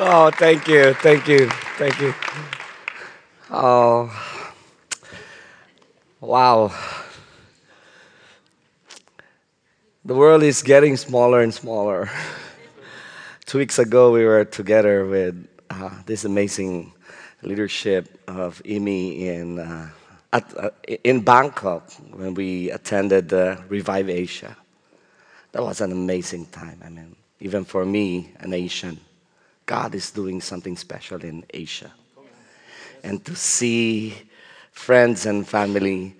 Oh, thank you, thank you, thank you. Oh, wow. The world is getting smaller and smaller. Two weeks ago, we were together with uh, this amazing leadership of IMI in, uh, at, uh, in Bangkok when we attended Revive Asia. That was an amazing time. I mean, even for me, an Asian, God is doing something special in Asia. And to see friends and family,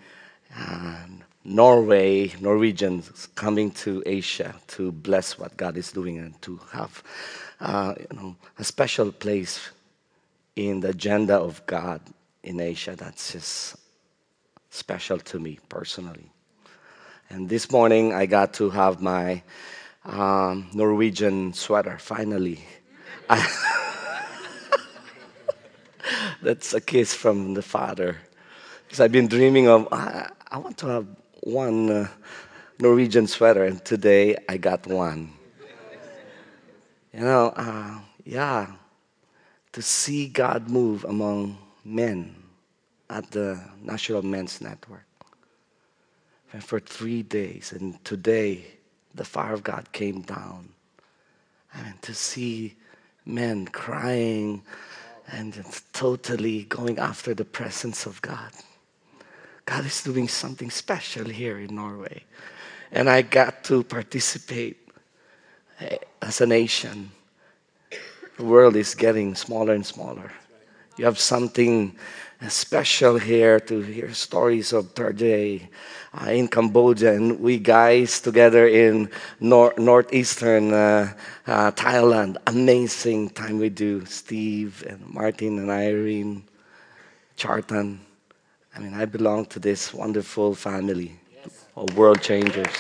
and Norway, Norwegians coming to Asia to bless what God is doing and to have uh, you know, a special place in the agenda of God in Asia, that's just special to me personally. And this morning I got to have my um, Norwegian sweater finally. That's a kiss from the Father. Because I've been dreaming of, I, I want to have one uh, Norwegian sweater, and today I got one. You know, uh, yeah, to see God move among men at the National Men's Network. And for three days, and today, the fire of God came down. And to see men crying and just totally going after the presence of God. God is doing something special here in Norway. And I got to participate eh, as a nation. The world is getting smaller and smaller. You have something special here to hear stories of Terje uh, in Cambodia, and we guys together in nor- northeastern uh, uh, Thailand. Amazing time we do. Steve and Martin and Irene, Chartan. I mean, I belong to this wonderful family of world changers.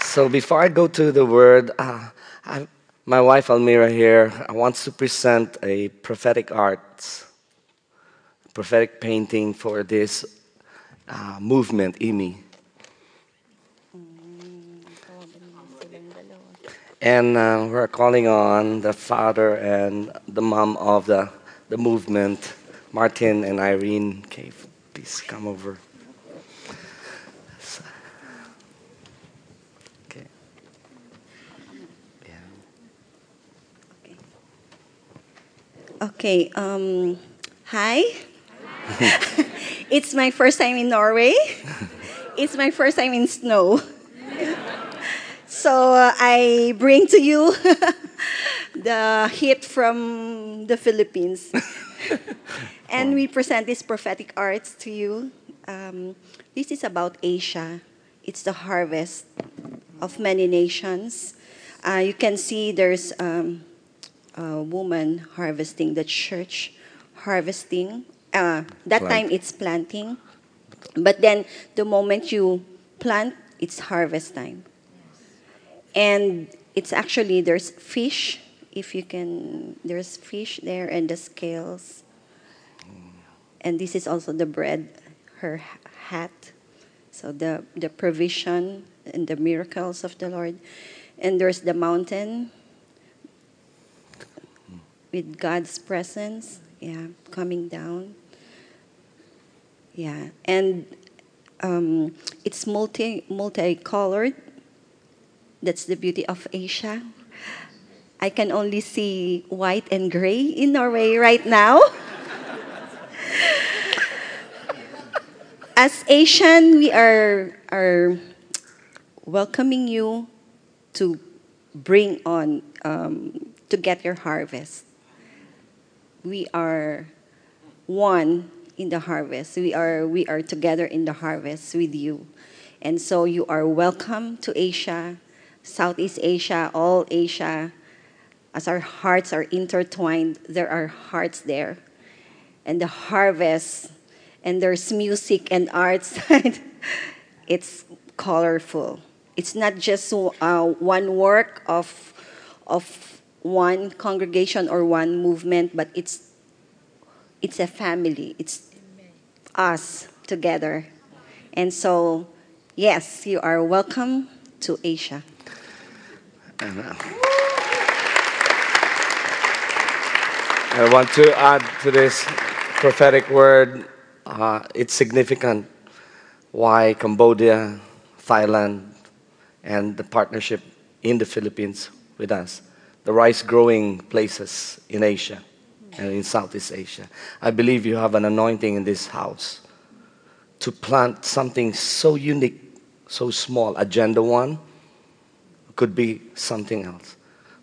So before I go to the word, uh, I, my wife Almira here wants to present a prophetic art, prophetic painting for this uh, movement, IMI. And uh, we're calling on the father and the mom of the, the movement, Martin and Irene. Okay, please come over. Okay. Um, hi. it's my first time in Norway. it's my first time in snow. so uh, I bring to you the hit from the Philippines. and we present this prophetic arts to you. Um, this is about Asia. It's the harvest of many nations. Uh, you can see there's um, a woman harvesting the church, harvesting. Uh, that Plant. time it's planting, but then the moment you plant, it's harvest time. And it's actually there's fish. If you can, there's fish there and the scales. And this is also the bread, her hat. So the the provision and the miracles of the Lord. And there's the mountain with God's presence, yeah, coming down. Yeah, and um, it's multi multicolored. That's the beauty of Asia. I can only see white and gray in Norway right now. As Asian, we are are welcoming you to bring on um, to get your harvest. We are one in the harvest. We are we are together in the harvest with you, and so you are welcome to Asia, Southeast Asia, all Asia. As our hearts are intertwined, there are hearts there, and the harvest, and there's music and arts. it's colorful. It's not just uh, one work of, of one congregation or one movement, but it's, it's a family. It's us together. And so, yes, you are welcome to Asia. Uh, I want to add to this prophetic word. Uh, it's significant why Cambodia, Thailand, and the partnership in the Philippines with us, the rice growing places in Asia and in Southeast Asia. I believe you have an anointing in this house to plant something so unique, so small. Agenda one could be something else.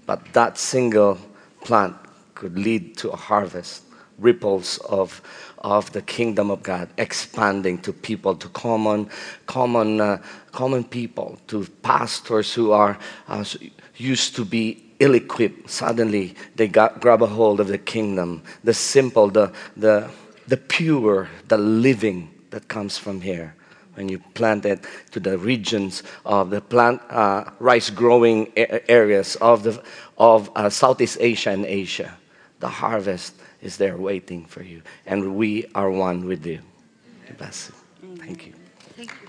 But that single plant could lead to a harvest, ripples of, of the kingdom of God expanding to people, to common, common, uh, common people, to pastors who are uh, used to be ill-equipped. Suddenly, they got, grab a hold of the kingdom, the simple, the, the, the pure, the living that comes from here when you plant it to the regions of the plant uh, rice growing areas of the of uh, Southeast Asia and Asia the harvest is there waiting for you. And we are one with you. Bless you. Thank you. Thank you.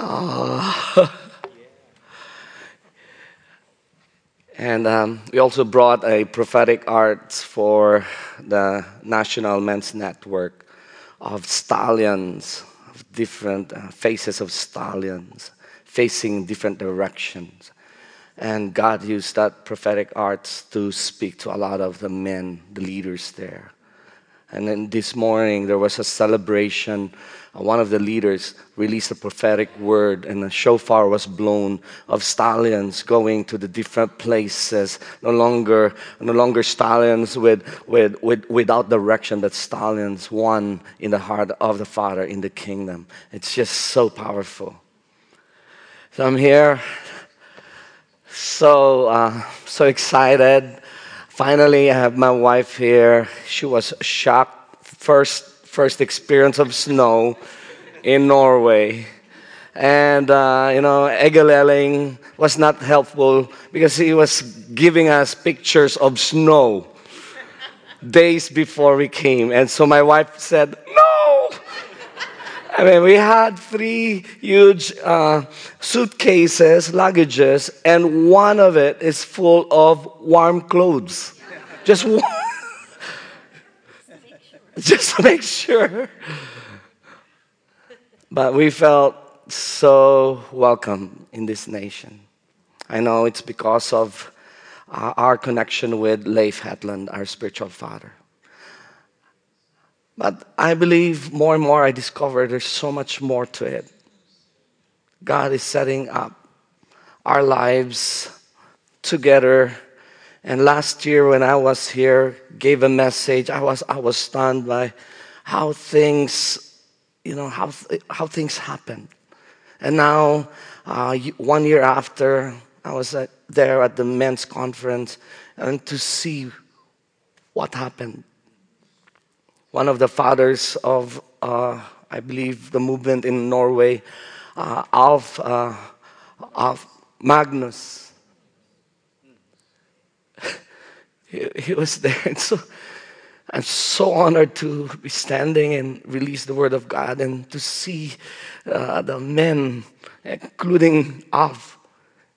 Oh. And um, we also brought a prophetic arts for the National Men's Network of stallions of different uh, faces of stallions facing different directions. And God used that prophetic arts to speak to a lot of the men, the leaders there. And then this morning there was a celebration. Uh, one of the leaders released a prophetic word, and a shofar was blown of stallions going to the different places. No longer, no longer stallions with, with, with, without direction, but stallions one in the heart of the Father in the kingdom. It's just so powerful. So I'm here, so uh, so excited Finally, I have my wife here. She was shocked. First, first experience of snow in Norway. And, uh, you know, Egil was not helpful because he was giving us pictures of snow days before we came. And so my wife said! I mean, we had three huge uh, suitcases, luggages, and one of it is full of warm clothes. Just one. Just to make sure. But we felt so welcome in this nation. I know it's because of uh, our connection with Leif Hetland, our spiritual father. But I believe more and more I discover there's so much more to it. God is setting up our lives together. And last year when I was here, gave a message, I was, I was stunned by how things, you know, how, how things happen. And now, uh, one year after, I was uh, there at the men's conference and to see what happened one of the fathers of, uh, I believe, the movement in Norway, uh, Alf, uh, Alf Magnus. he, was there. And so I'm so honored to be standing and release the word of God and to see uh, the men, including Alf,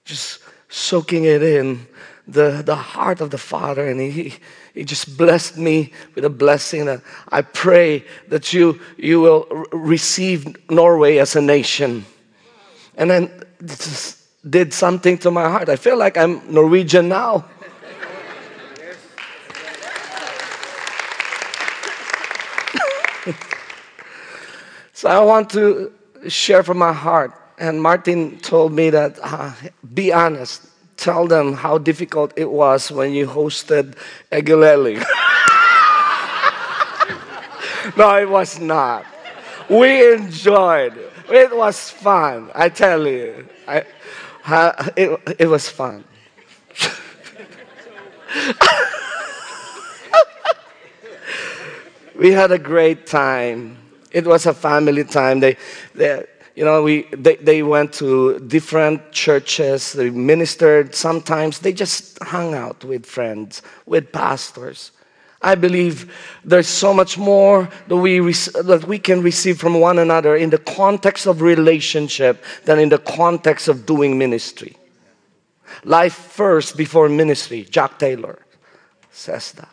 just soaking it in the, the heart of the Father. And he, he just blessed me with a blessing that I pray that you, you will receive Norway as a nation. And then did something to my heart. I feel like I'm Norwegian now. so I want to share from my heart. And Martin told me that uh, be honest tell them how difficult it was when you hosted Eguleli. no, it was not. We enjoyed. It was fun. I tell you, I, it, it was fun. we had a great time. It was a family time. They, they, you know, we, they, they went to different churches, they ministered. Sometimes they just hung out with friends, with pastors. I believe there's so much more that we, that we can receive from one another in the context of relationship than in the context of doing ministry. Life first before ministry, Jack Taylor says that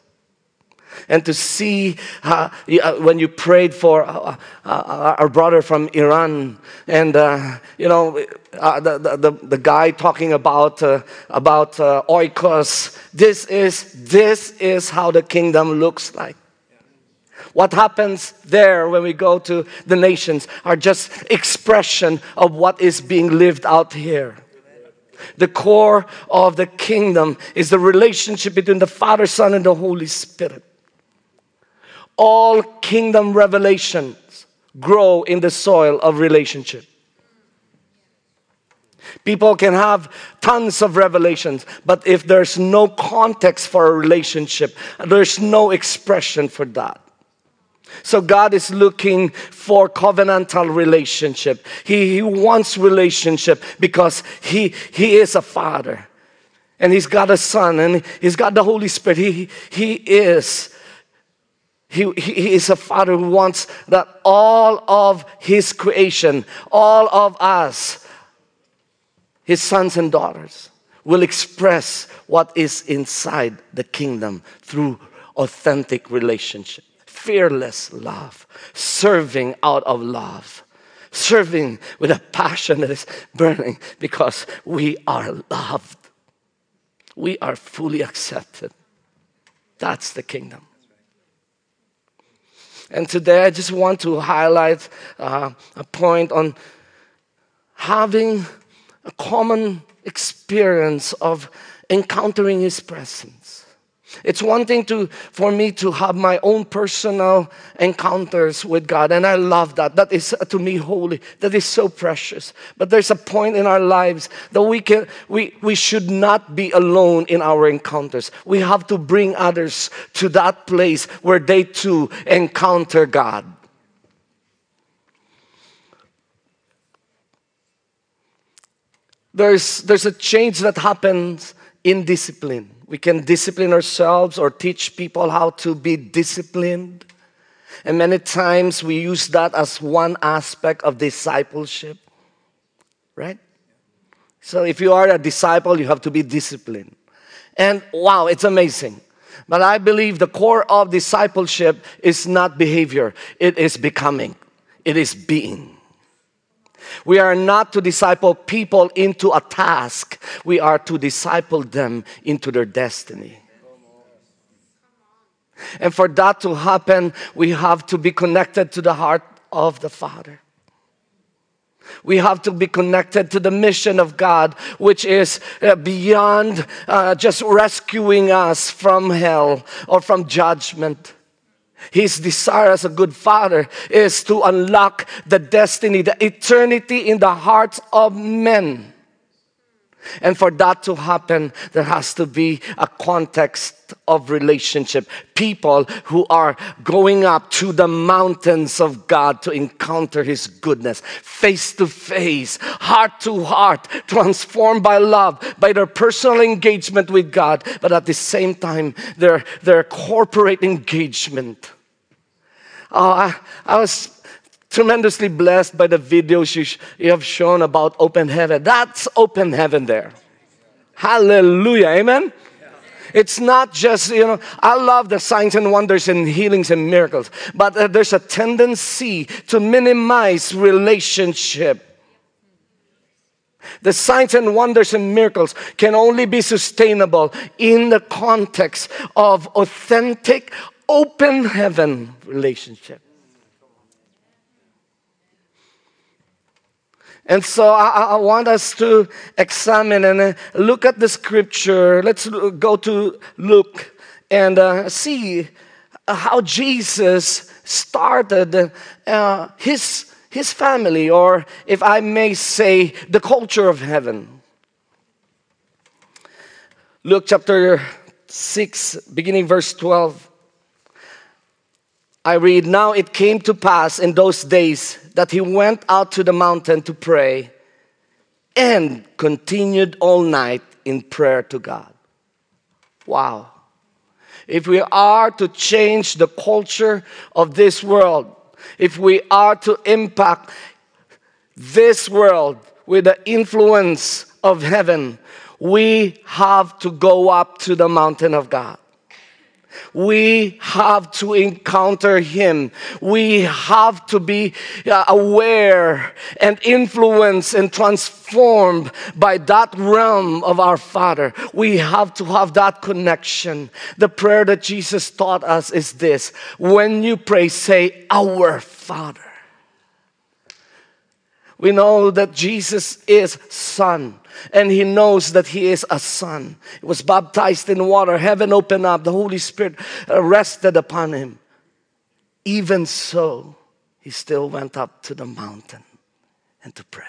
and to see uh, when you prayed for uh, uh, our brother from Iran, and uh, you know uh, the, the, the guy talking about uh, about oikos. This is this is how the kingdom looks like. What happens there when we go to the nations are just expression of what is being lived out here. The core of the kingdom is the relationship between the Father, Son, and the Holy Spirit all kingdom revelations grow in the soil of relationship. People can have tons of revelations, but if there's no context for a relationship, there's no expression for that. So God is looking for covenantal relationship. He, he wants relationship because he, he is a father. And he's got a son and he's got the Holy Spirit. He, he is he, he is a father who wants that all of his creation, all of us, his sons and daughters, will express what is inside the kingdom through authentic relationship, fearless love, serving out of love, serving with a passion that is burning because we are loved. We are fully accepted. That's the kingdom. And today I just want to highlight uh, a point on having a common experience of encountering His presence. It's one thing to, for me to have my own personal encounters with God, and I love that. That is to me holy. That is so precious. But there's a point in our lives that we can we, we should not be alone in our encounters. We have to bring others to that place where they too encounter God. There's, there's a change that happens in discipline. We can discipline ourselves or teach people how to be disciplined. And many times we use that as one aspect of discipleship, right? So if you are a disciple, you have to be disciplined. And wow, it's amazing. But I believe the core of discipleship is not behavior, it is becoming, it is being. We are not to disciple people into a task, we are to disciple them into their destiny. And for that to happen, we have to be connected to the heart of the Father. We have to be connected to the mission of God, which is uh, beyond uh, just rescuing us from hell or from judgment his desire as a good father is to unlock the destiny, the eternity in the hearts of men. And for that to happen, there has to be a context of relationship. People who are going up to the mountains of God to encounter His goodness, face to face, heart to heart, transformed by love, by their personal engagement with God, but at the same time, their, their corporate engagement. Oh, I, I was tremendously blessed by the videos you, sh- you have shown about open heaven. That's open heaven there. Hallelujah. Amen. It's not just, you know, I love the signs and wonders and healings and miracles, but uh, there's a tendency to minimize relationship. The signs and wonders and miracles can only be sustainable in the context of authentic, open heaven relationship. And so I, I, want us to examine and uh, look at the scripture. Let's go to Luke and uh, see how Jesus started uh, his, his family, or if I may say, the culture of heaven. Luke chapter 6, beginning verse 12. I read, Now it came to pass in those days that he went out to the mountain to pray and continued all night in prayer to God. Wow. If we are to change the culture of this world, if we are to impact this world with the influence of heaven, we have to go up to the mountain of God. We have to encounter Him. We have to be uh, aware and influenced and transformed by that realm of our Father. We have to have that connection. The prayer that Jesus taught us is this when you pray, say, Our Father. We know that Jesus is Son and he knows that he is a son. He was baptized in water, heaven opened up, the Holy Spirit rested upon him. Even so, he still went up to the mountain and to pray.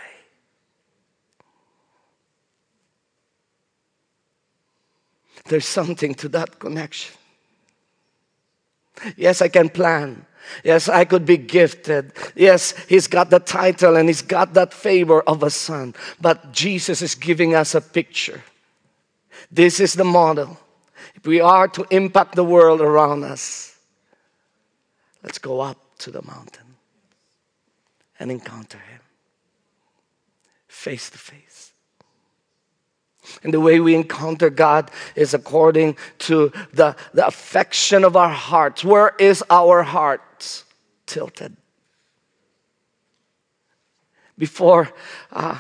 There's something to that connection. Yes, I can plan. Yes, I could be gifted. Yes, he's got the title and he's got that favor of a son. But Jesus is giving us a picture. This is the model. If we are to impact the world around us, let's go up to the mountain and encounter him face to face. And the way we encounter God is according to the, the affection of our hearts. Where is our heart? Tilted. Before, uh,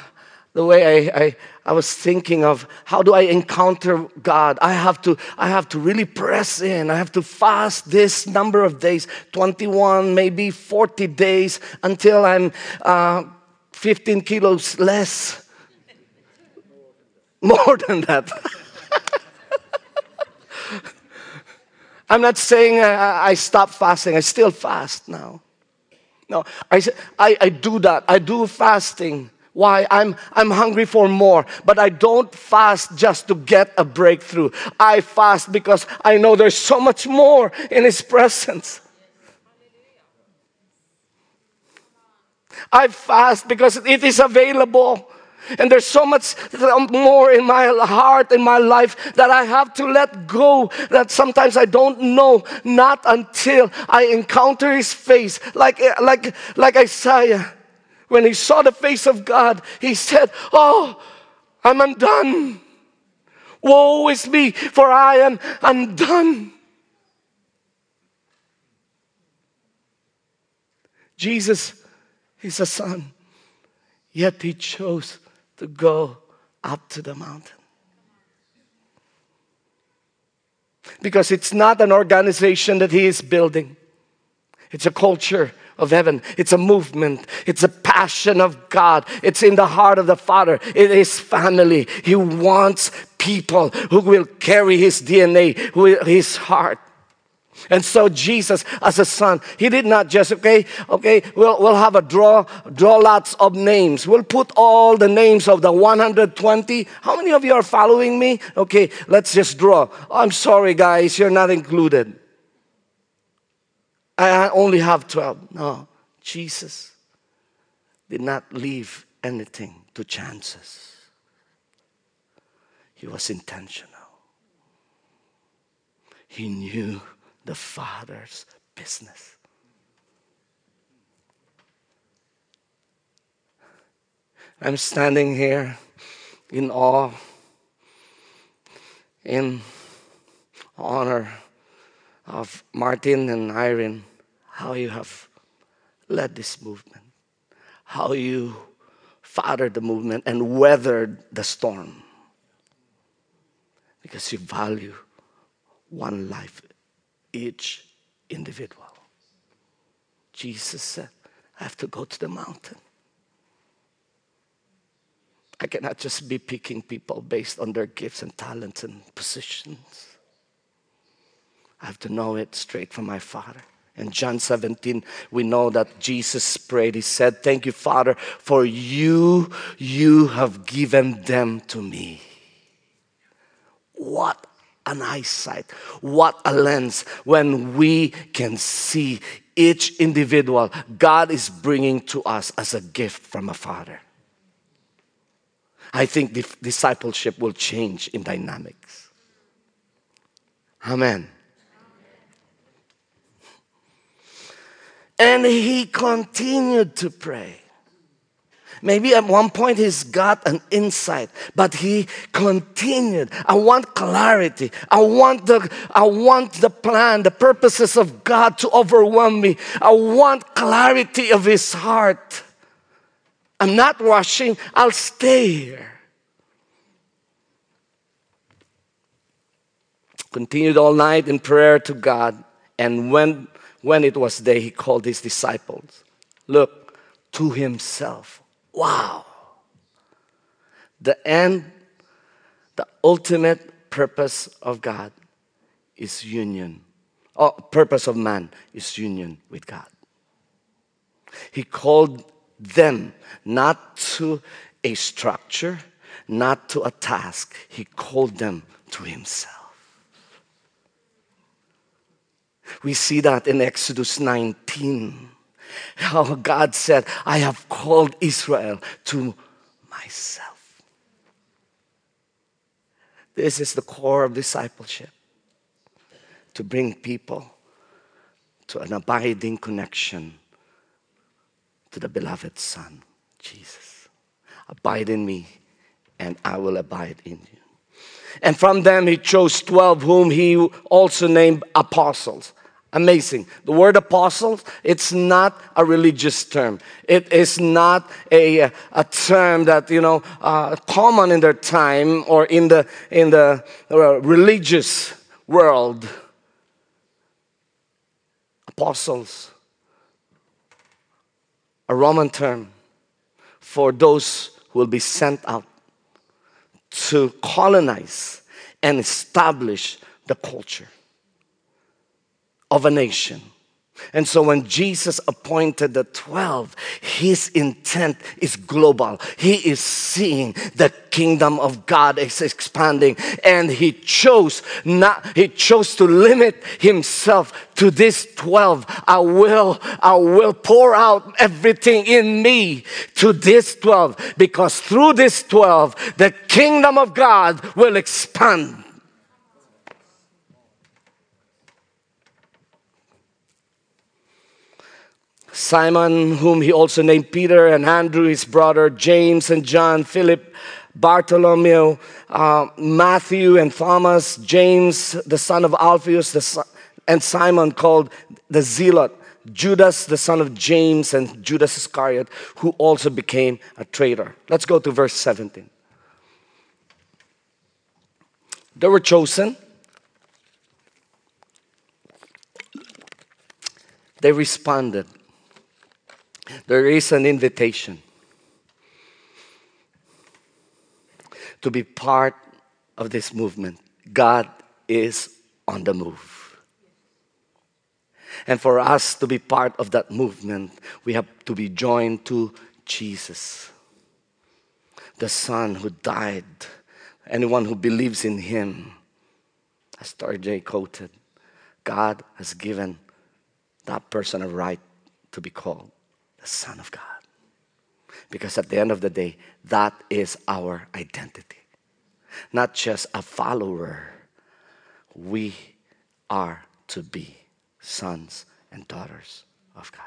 the way I, I, I was thinking of how do I encounter God? I have to I have to really press in. I have to fast this number of days, 21, maybe 40 days until I'm uh, 15 kilos less. More than that. I'm not saying I, stop fasting. I still fast now. No, I, I, I do that. I do fasting. Why? I'm, I'm hungry for more, but I don't fast just to get a breakthrough. I fast because I know there's so much more in His presence. I fast because it is available. And there's so much more in my heart, in my life, that I have to let go. That sometimes I don't know, not until I encounter His face. Like, eh, like, like Isaiah, when he saw the face of God, he said, Oh, I'm undone. Woe is me, for I am undone. Jesus is a son, yet he chose to go up to the mountain. Because it's not an organization that he is building, it's a culture of heaven. It's a movement. It's a passion of God. It's in the heart of the Father. It is family. He wants people who will carry His DNA, His heart. And so Jesus, as a son, he did not just, okay, okay, we'll, we'll have a draw, draw lots of names. We'll put all the names of the 120. How many of you are following me? Okay, let's just draw. I'm sorry, guys, you're not included. I only have 12. No, Jesus did not leave anything to chances. He was intentional. He knew the Father's business. I'm standing here in awe, in honor of Martin and Irene, how you have led this movement, how you fathered the movement and weathered the storm because you value one life each individual. Jesus said, I have to go to the mountain. I cannot just be picking people based on their gifts and talents and positions. I have to know it straight from my Father. In John 17, we know that Jesus prayed. He said, Thank you, Father, for you, you have given them to me. What an eyesight. What a lens when we can see each individual, God is bringing to us as a gift from a father. I think the discipleship will change in dynamics. Amen. And he continued to pray. Maybe at one point he's got an insight, but he continued. I want clarity. I want the I want the plan, the purposes of God to overwhelm me. I want clarity of his heart. I'm not rushing. I'll stay here. Continued all night in prayer to God, and when when it was day, he called his disciples. Look, to himself. Wow. The end, the ultimate purpose of God is union. Oh, purpose of man is union with God. He called them not to a structure, not to a task. He called them to himself. We see that in Exodus 19. How God said, I have called Israel to myself. This is the core of discipleship to bring people to an abiding connection to the beloved Son, Jesus. Abide in me, and I will abide in you. And from them he chose 12, whom he also named apostles. Amazing. The word apostles, it's not a religious term. It is not a, a term that, you know, uh, common in their time or in the, in the uh, religious world. Apostles, a Roman term for those who will be sent out to colonize and establish the culture of a nation. And so when Jesus appointed the 12, his intent is global. He is seeing the kingdom of God is expanding and he chose not he chose to limit himself to this 12. I will I will pour out everything in me to this 12 because through this 12 the kingdom of God will expand Simon, whom he also named Peter, and Andrew, his brother, James and John, Philip, Bartholomew, uh, Matthew and Thomas, James, the son of Alphaeus, the and Simon called the Zealot, Judas, the son of James, and Judas Iscariot, who also became a traitor. Let's go to verse 17. They were chosen. They responded there is an invitation to be part of this movement. God is on the move. And for us to be part of that movement, we have to be joined to Jesus, the Son who died. Anyone who believes in Him, as Tar J quoted, God has given that person a right to be called the Son of God. Because at the end of the day, that is our identity. Not just a follower, we are to be sons and daughters of God.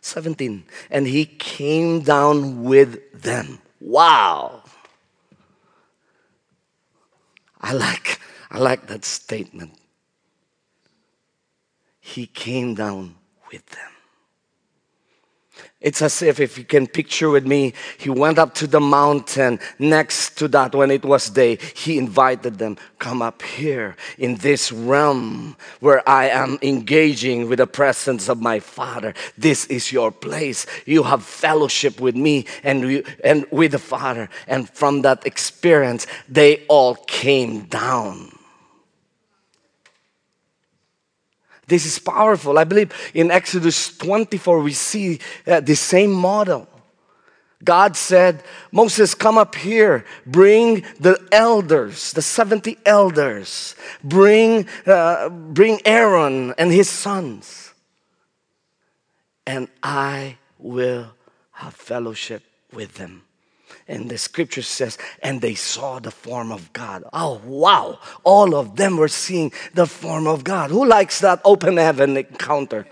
17. And he came down with them. Wow. I like, I like that statement he came down with them. It's as if, if you can picture with me, he went up to the mountain next to that when it was day. He invited them, come up here in this realm where I am engaging with the presence of my Father. This is your place. You have fellowship with me and, and with the Father. And from that experience, they all came down. This is powerful. I believe in Exodus 24, we see uh, the same model. God said, Moses, come up here. Bring the elders, the 70 elders. Bring, uh, bring Aaron and his sons. And I will have fellowship with them. And the scripture says, and they saw the form of God. Oh, wow. All of them were seeing the form of God. Who likes that open heaven encounter?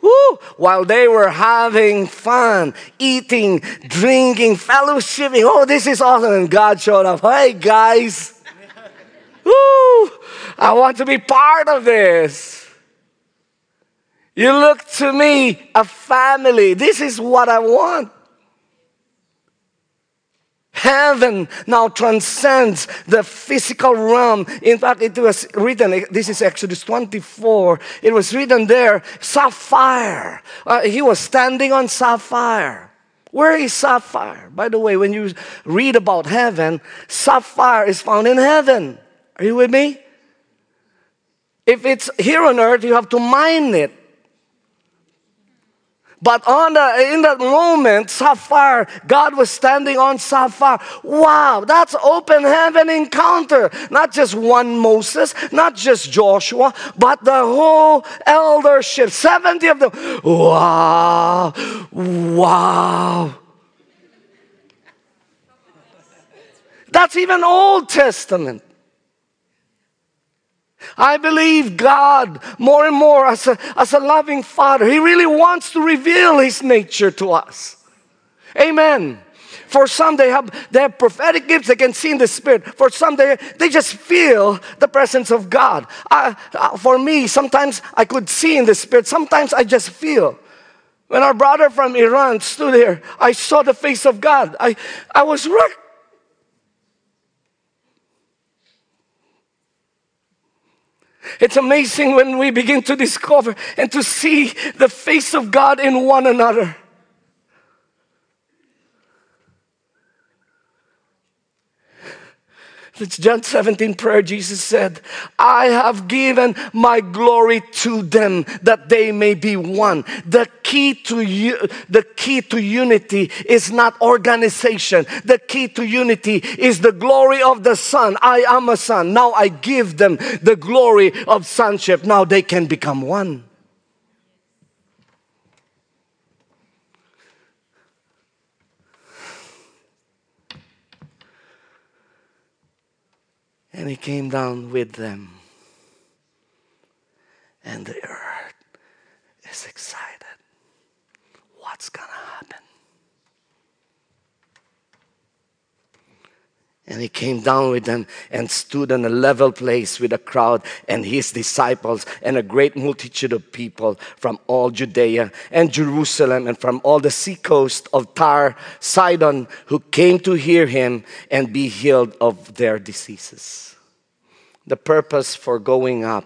Woo! While they were having fun, eating, drinking, fellowshipping. Oh, this is awesome. And God showed up. Hey, guys. Woo! I want to be part of this. You look to me, a family. This is what I want. Heaven now transcends the physical realm. In fact, it was written, this is Exodus 24, it was written there, sapphire. Uh, he was standing on sapphire. Where is sapphire? By the way, when you read about heaven, sapphire is found in heaven. Are you with me? If it's here on earth, you have to mine it. But on the, in that moment, Sapphire, God was standing on Sapphire. Wow, that's open heaven encounter. Not just one Moses, not just Joshua, but the whole eldership, 70 of them. Wow, wow. That's even Old Testament. I believe God more and more as a, as a loving Father. He really wants to reveal His nature to us. Amen. For some, they have, they have prophetic gifts, they can see in the Spirit. For some, they, they just feel the presence of God. Uh, for me, sometimes I could see in the Spirit, sometimes I just feel. When our brother from Iran stood here, I saw the face of God. I, I was right It's amazing when we begin to discover and to see the face of God in one another. It's John 17 prayer. Jesus said, I have given my glory to them that they may be one. The key to you, the key to unity is not organization. The key to unity is the glory of the Son. I am a son. Now I give them the glory of sonship. Now they can become one. And he came down with them. And the earth is excited. What's going to happen? And he came down with them and stood on a level place with a crowd and his disciples and a great multitude of people from all Judea and Jerusalem and from all the seacoast of Tyre, Sidon, who came to hear him and be healed of their diseases. The purpose for going up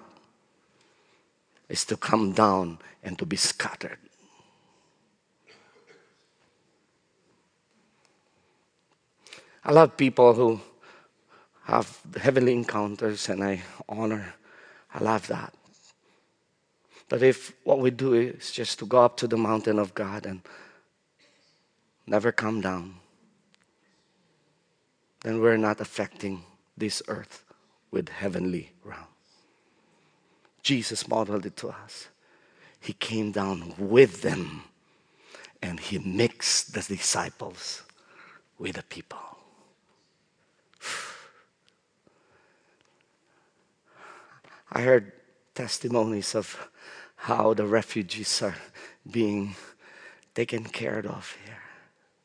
is to come down and to be scattered. I love people who have heavenly encounters and I honor, I love that. But if what we do is just to go up to the mountain of God and never come down, then we're not affecting this earth with heavenly realm. Jesus modeled it to us. He came down with them and he mixed the disciples with the people. I heard testimonies of how the refugees are being taken care of here.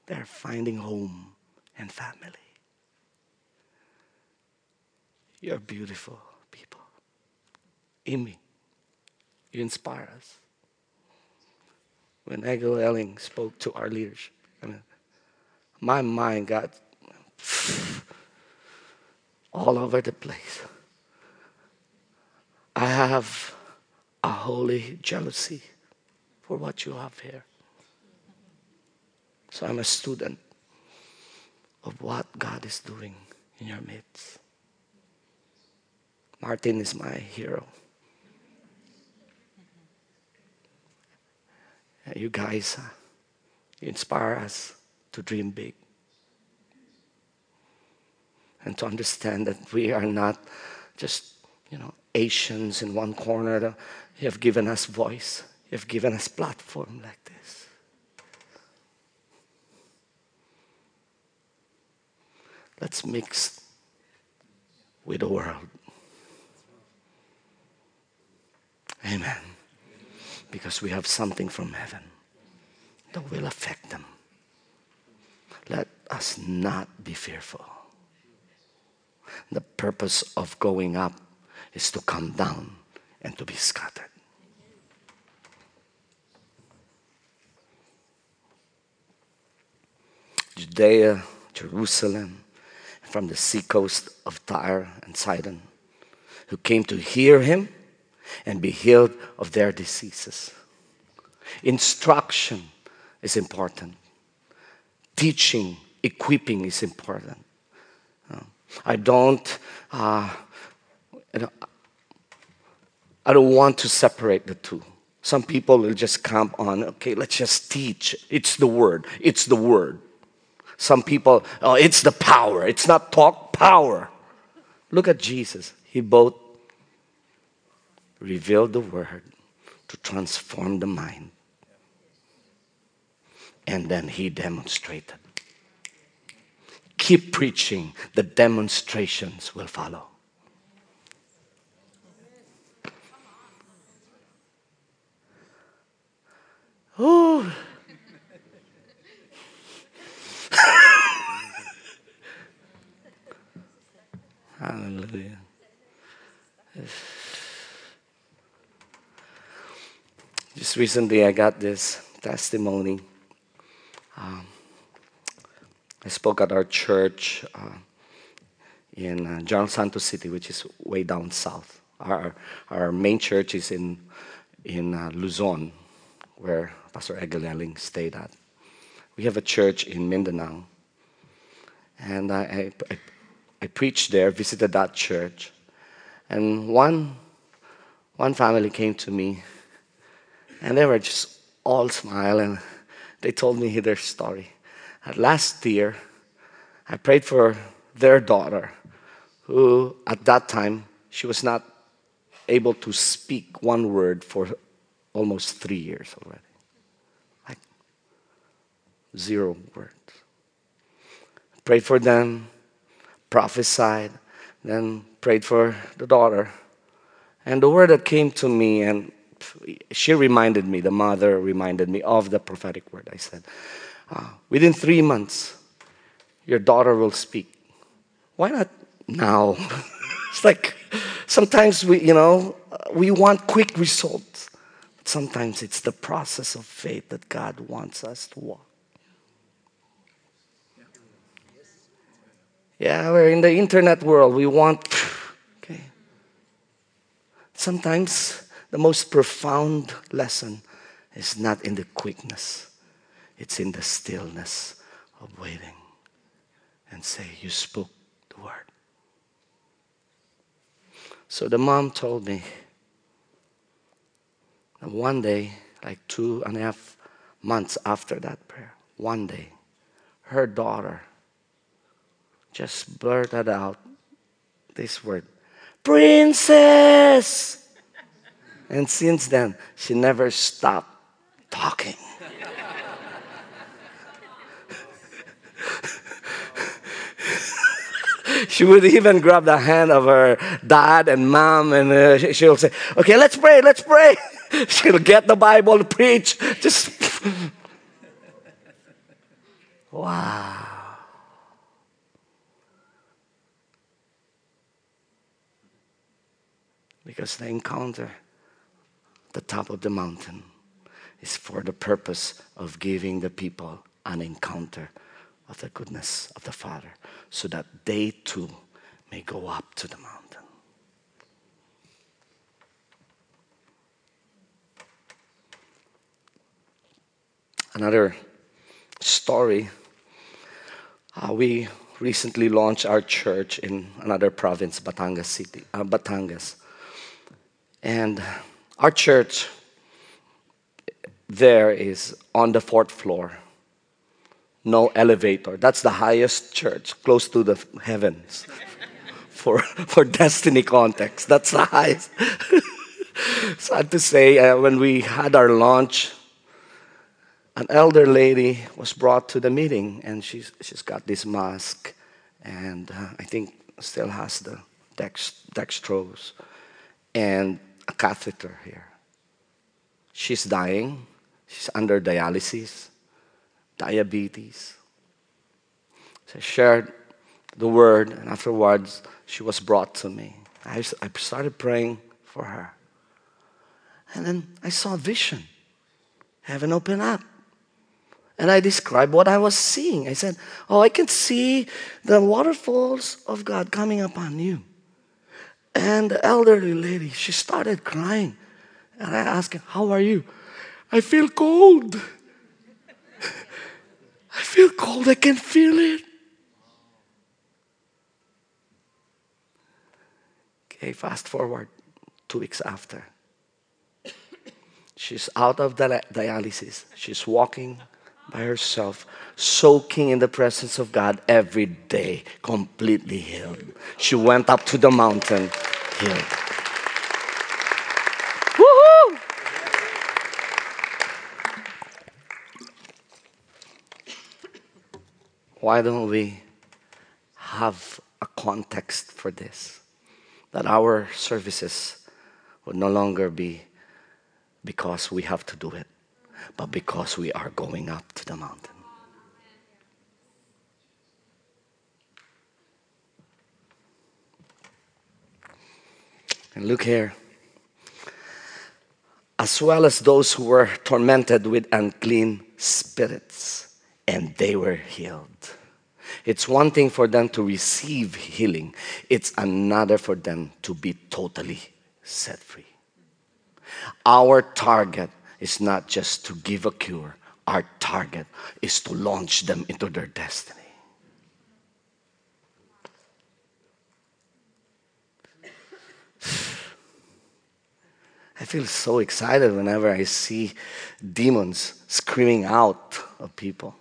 They're finding home and family. You're beautiful people. Amy, you inspire us. When Egil Elling spoke to our leadership, I mean, my mind got all over the place. I have a holy jealousy for what you have here. So I'm a student of what God is doing in your midst. Martin is my hero. You guys, uh, inspire us to dream big and to understand that we are not just, you know, Asians in one corner. You have given us voice. You have given us platform like this. Let's mix with the world. Amen. Because we have something from heaven that will affect them. Let us not be fearful. The purpose of going up is to come down and to be scattered. Judea, Jerusalem, from the seacoast of Tyre and Sidon, who came to hear him and be healed of their diseases. Instruction is important, teaching, equipping is important. I don't, uh, I don't want to separate the two. Some people will just camp on, okay, let's just teach. It's the word. It's the word. Some people, oh, it's the power. It's not talk, power. Look at Jesus. He both revealed the word to transform the mind, and then he demonstrated keep preaching, the demonstrations will follow. Hallelujah. Just recently, I got this testimony. Um, I spoke at our church uh, in uh, General Santos City, which is way down south. Our, our main church is in, in uh, Luzon, where Pastor Egil Elling stayed at. We have a church in Mindanao. And I, I, I preached there, visited that church. And one, one family came to me, and they were just all smiling. They told me their story last year, I prayed for their daughter, who at that time, she was not able to speak one word for almost three years already. Like zero words. Prayed for them, prophesied, then prayed for the daughter. And the word that came to me, and she reminded me, the mother reminded me of the prophetic word. I said, uh, within three months, your daughter will speak. Why not now? it's like sometimes we, you know, we want quick results. Sometimes it's the process of faith that God wants us to walk. Yeah, we're in the internet world. We want, okay. Sometimes the most profound lesson is not in the quickness it's in the stillness of waiting and say, You spoke the word. So the mom told me that one day, like two and a half months after that prayer, one day, her daughter just blurted out this word, Princess! And since then, she never stopped talking. she would even grab the hand of her dad and mom, and uh, she'll say, "Okay, let's pray, let's pray." she'll get the Bible, to preach, just wow. Because the encounter, the top of the mountain, is for the purpose of giving the people an encounter of the goodness of the Father so that they too may go up to the mountain. Another story uh, we recently launched our church in another province, Batangas City, uh, Batangas. And our church there is on the fourth floor no elevator. That's the highest church, close to the heavens. for, for destiny context, that's the highest. Sad to say, uh, when we had our launch, an elder lady was brought to the meeting, and she's, she's got this mask, and uh, I think still has the dex, dextrose and a catheter here. She's dying. She's under dialysis, diabetes. So I shared the word, and afterwards, she was brought to me. I, I started praying for her. And then I saw a vision. Heaven open up. And I described what I was seeing. I said, Oh, I can see the waterfalls of God coming upon you. And the elderly lady, she started crying. And I asked her, How are you? I feel cold. I feel cold. I can feel it. Okay, fast forward two weeks after. She's out of dialysis. She's walking by herself, soaking in the presence of God every day, completely healed. She went up to the mountain, healed. Why don't we have a context for this? That our services would no longer be because we have to do it but because we are going up to the mountain. And look here. As well as those who were tormented with unclean spirits, and they were healed. It's one thing for them to receive healing, it's another for them to be totally set free. Our target is not just to give a cure, our target is to launch them into their destiny. I feel so excited whenever I see demons screaming out of people.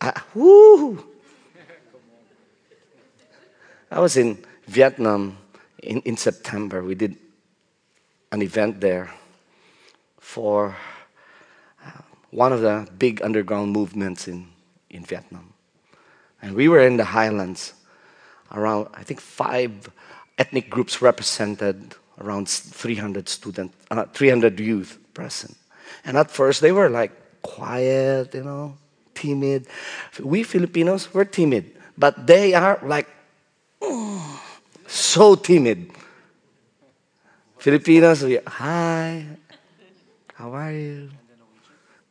I, woo! I was in Vietnam in, in September. We did an event there for uh, one of the big underground movements in, in Vietnam. And we were in the highlands, around, I think, five ethnic groups represented, around 300 students, uh, 300 youth present. And at first, they were like quiet, you know, timid. We Filipinos, we're timid, but they are like oh, so timid. Filipinos, we, hi, how are you?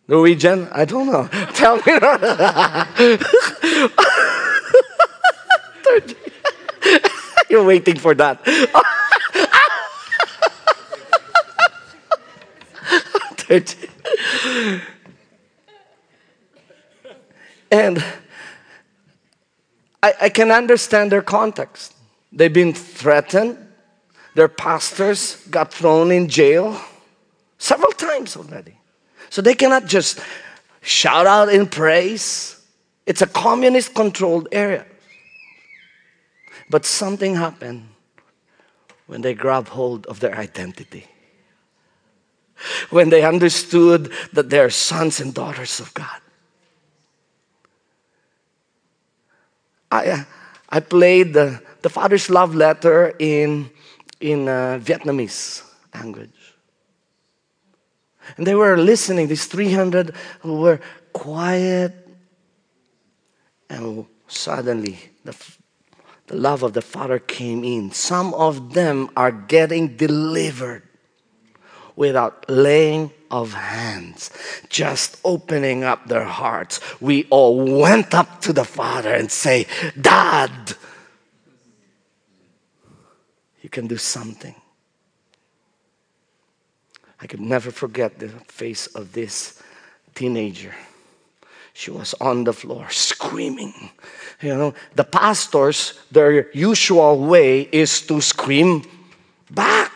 Norwegian? I don't know. Tell me. You're waiting for that. and I, I can understand their context. They've been threatened, their pastors got thrown in jail several times already. So they cannot just shout out in praise. It's a communist controlled area. But something happened when they grabbed hold of their identity. When they understood that they're sons and daughters of God. I, uh, I played the, the Father's Love Letter in, in uh, Vietnamese language. And they were listening, these 300 who were quiet. And suddenly, the, the love of the Father came in. Some of them are getting delivered without laying of hands, just opening up their hearts. We all went up to the Father and say, Dad, you can do something. I could never forget the face of this teenager. She was on the floor screaming. You know, the pastors, their usual way is to scream back.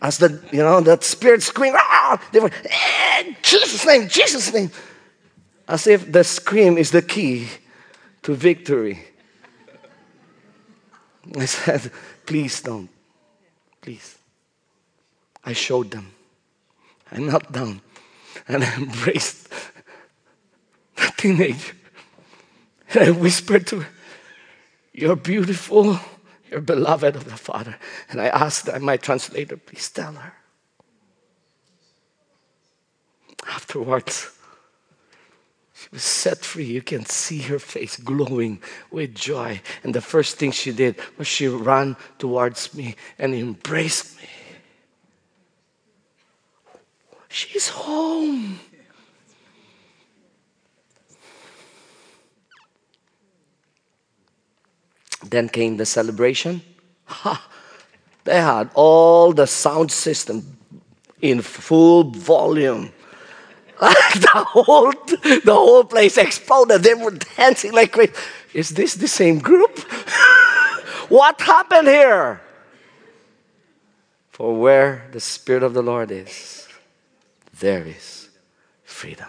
As the, you know, that spirit scream, ah! they were, eh, Jesus' name, Jesus' name. as if the scream is the key to victory. I said, Please don't. Please. I showed them. I knelt down and I embraced the teenager. And I whispered to her, You're beautiful. You're beloved of the Father. And I asked my translator, Please tell her. Afterwards, she was set free. You can see her face glowing with joy. And the first thing she did was she ran towards me and embraced me. She's home. Then came the celebration. Ha! They had all the sound system in full volume. the whole the whole place exploded. They were dancing like crazy. Is this the same group? what happened here? For where the Spirit of the Lord is, there is freedom.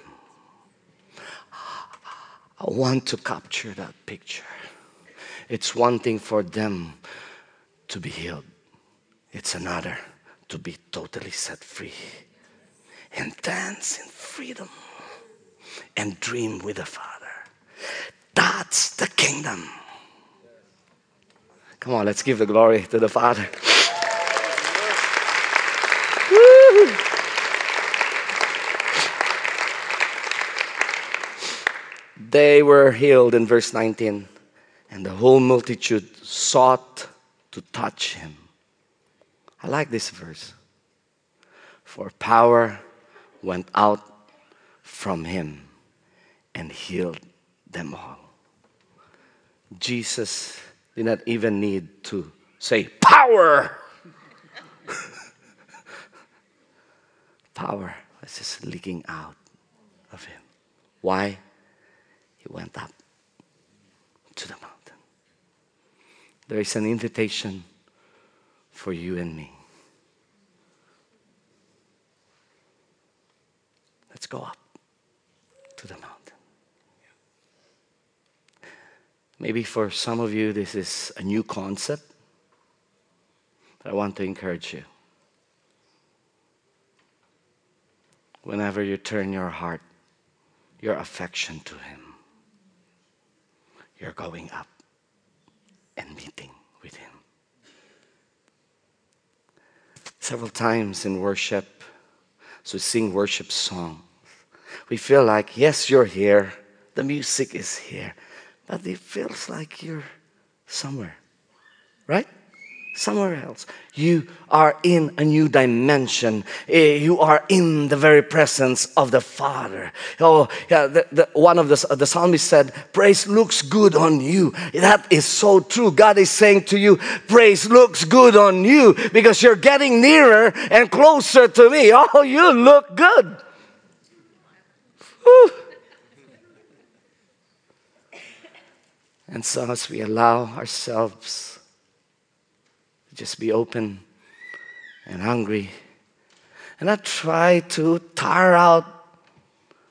I want to capture that picture. It's one thing for them to be healed, it's another to be totally set free and dance in freedom and dream with the Father. That's the kingdom. Come on, let's give the glory to the Father. They were healed in verse 19, and the whole multitude sought to touch him. I like this verse. For power went out from him and healed them all. Jesus did not even need to say, Power! Power was just leaking out of him. Why? He went up to the mountain. There is an invitation for you and me. Let's go up to the mountain. Maybe for some of you, this is a new concept, but I want to encourage you. Whenever you turn your heart, your affection to Him, you're going up and meeting with Him. Several times in worship, so we sing worship songs. We feel like, yes, you're here, the music is here, but it feels like you're somewhere, right? Somewhere else. You are in a new dimension. Eh, You are in the very presence of the Father. Oh, yeah, the, the, one of the, the psalmists said, Praise looks good on you. That is so true. God is saying to you, Praise looks good on you because you're getting nearer and closer to me. Oh, you look good. Whew. And so, as we allow ourselves just be open and hungry, and not try to tire out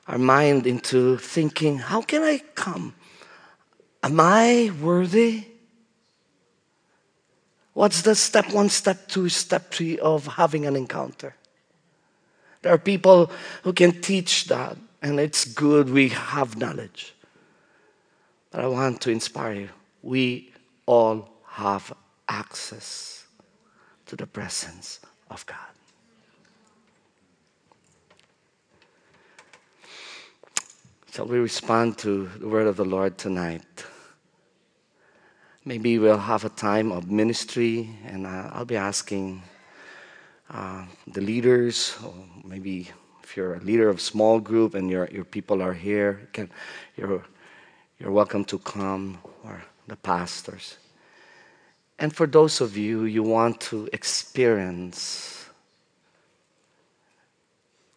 our mind into thinking, how can I come? Am I worthy? What's the step one, step two, step three of having an encounter? There are people who can teach that, and it's good we have knowledge. But I want to inspire you. We all have access to the presence of God. Shall we respond to the word of the Lord tonight? Maybe we'll have a time of ministry, and uh, I'll be asking uh, the leaders, or maybe if you're a leader of small group and your, your people are here, can, you're, you're welcome to come, or the pastors. And for those of you you want to experience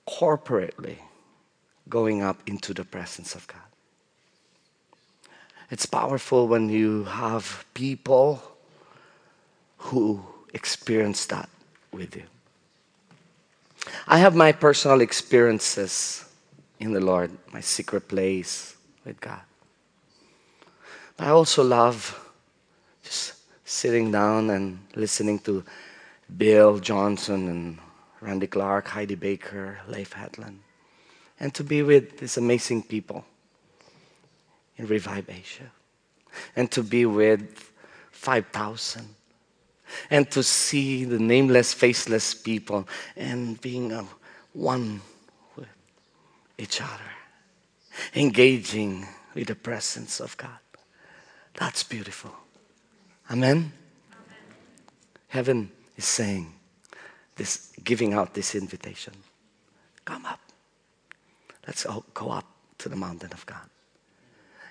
corporately going up into the presence of God. It's powerful when you have people who experience that with you. I have my personal experiences in the Lord, my secret place with God. But I also love just sitting down and listening to Bill Johnson and Randy Clark, Heidi Baker, Leif Hetland, and to be with these amazing people in Revive Asia, and to be with 5,000, and to see the nameless, faceless people and being one with each other, engaging with the presence of God. That's beautiful. Amen? Heaven is saying this, giving out this invitation. Come up. Let's all go up to the mountain of God.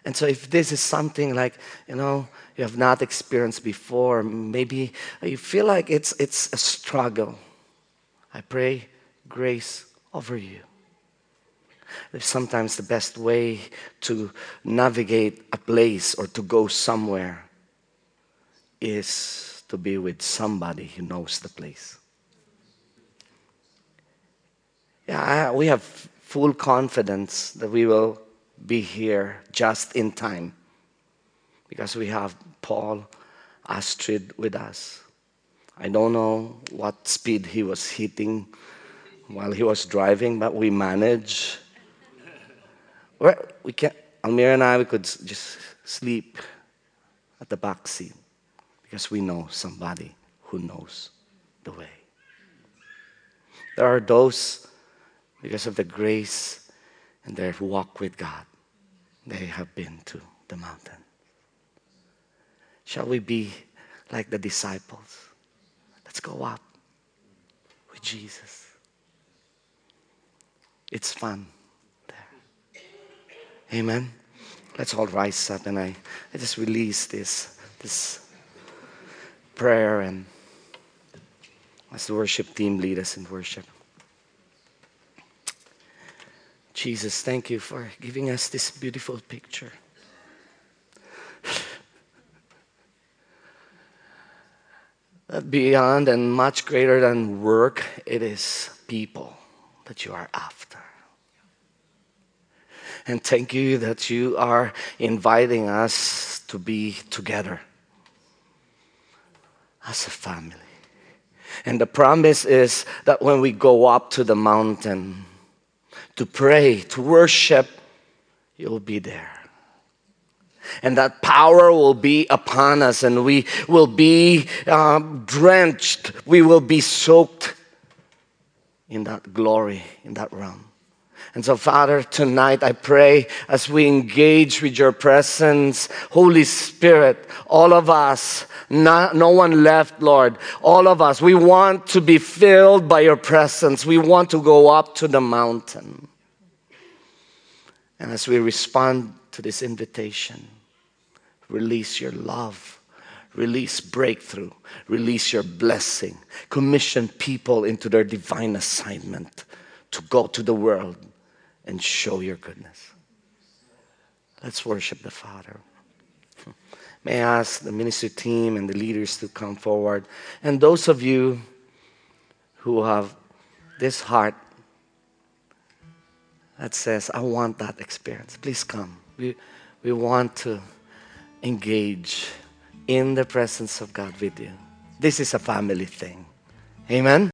And so, if this is something like, you know, you have not experienced before, maybe you feel like it's, it's a struggle, I pray grace over you. Sometimes the best way to navigate a place or to go somewhere is to be with somebody who knows the place. Yeah, I, we have full confidence that we will be here just in time because we have Paul Astrid with us. I don't know what speed he was hitting while he was driving, but we managed. We can, Almira and I, we could just sleep at the back seat because we know somebody who knows the way. There are those, because of the grace and their walk with God, they have been to the mountain. Shall we be like the disciples? Let's go up with Jesus. It's fun there. Amen. Let's all rise up and I, I just release this, this prayer and as the worship team lead us in worship. Jesus, thank you for giving us this beautiful picture. that beyond and much greater than work, it is people that you are after. And thank you that you are inviting us to be together as a family. And the promise is that when we go up to the mountain to pray, to worship, you'll be there. And that power will be upon us, and we will be um, drenched, we will be soaked in that glory, in that realm. And so, Father, tonight I pray as we engage with your presence, Holy Spirit, all of us, not, no one left, Lord, all of us, we want to be filled by your presence. We want to go up to the mountain. And as we respond to this invitation, release your love, release breakthrough, release your blessing, commission people into their divine assignment to go to the world and show your goodness. Let's worship the Father. May I ask the ministry team and the leaders to come forward. And those of you who have this heart that says, I want that experience, please come. We, we want to engage in the presence of God with you. This is a family thing. Amen.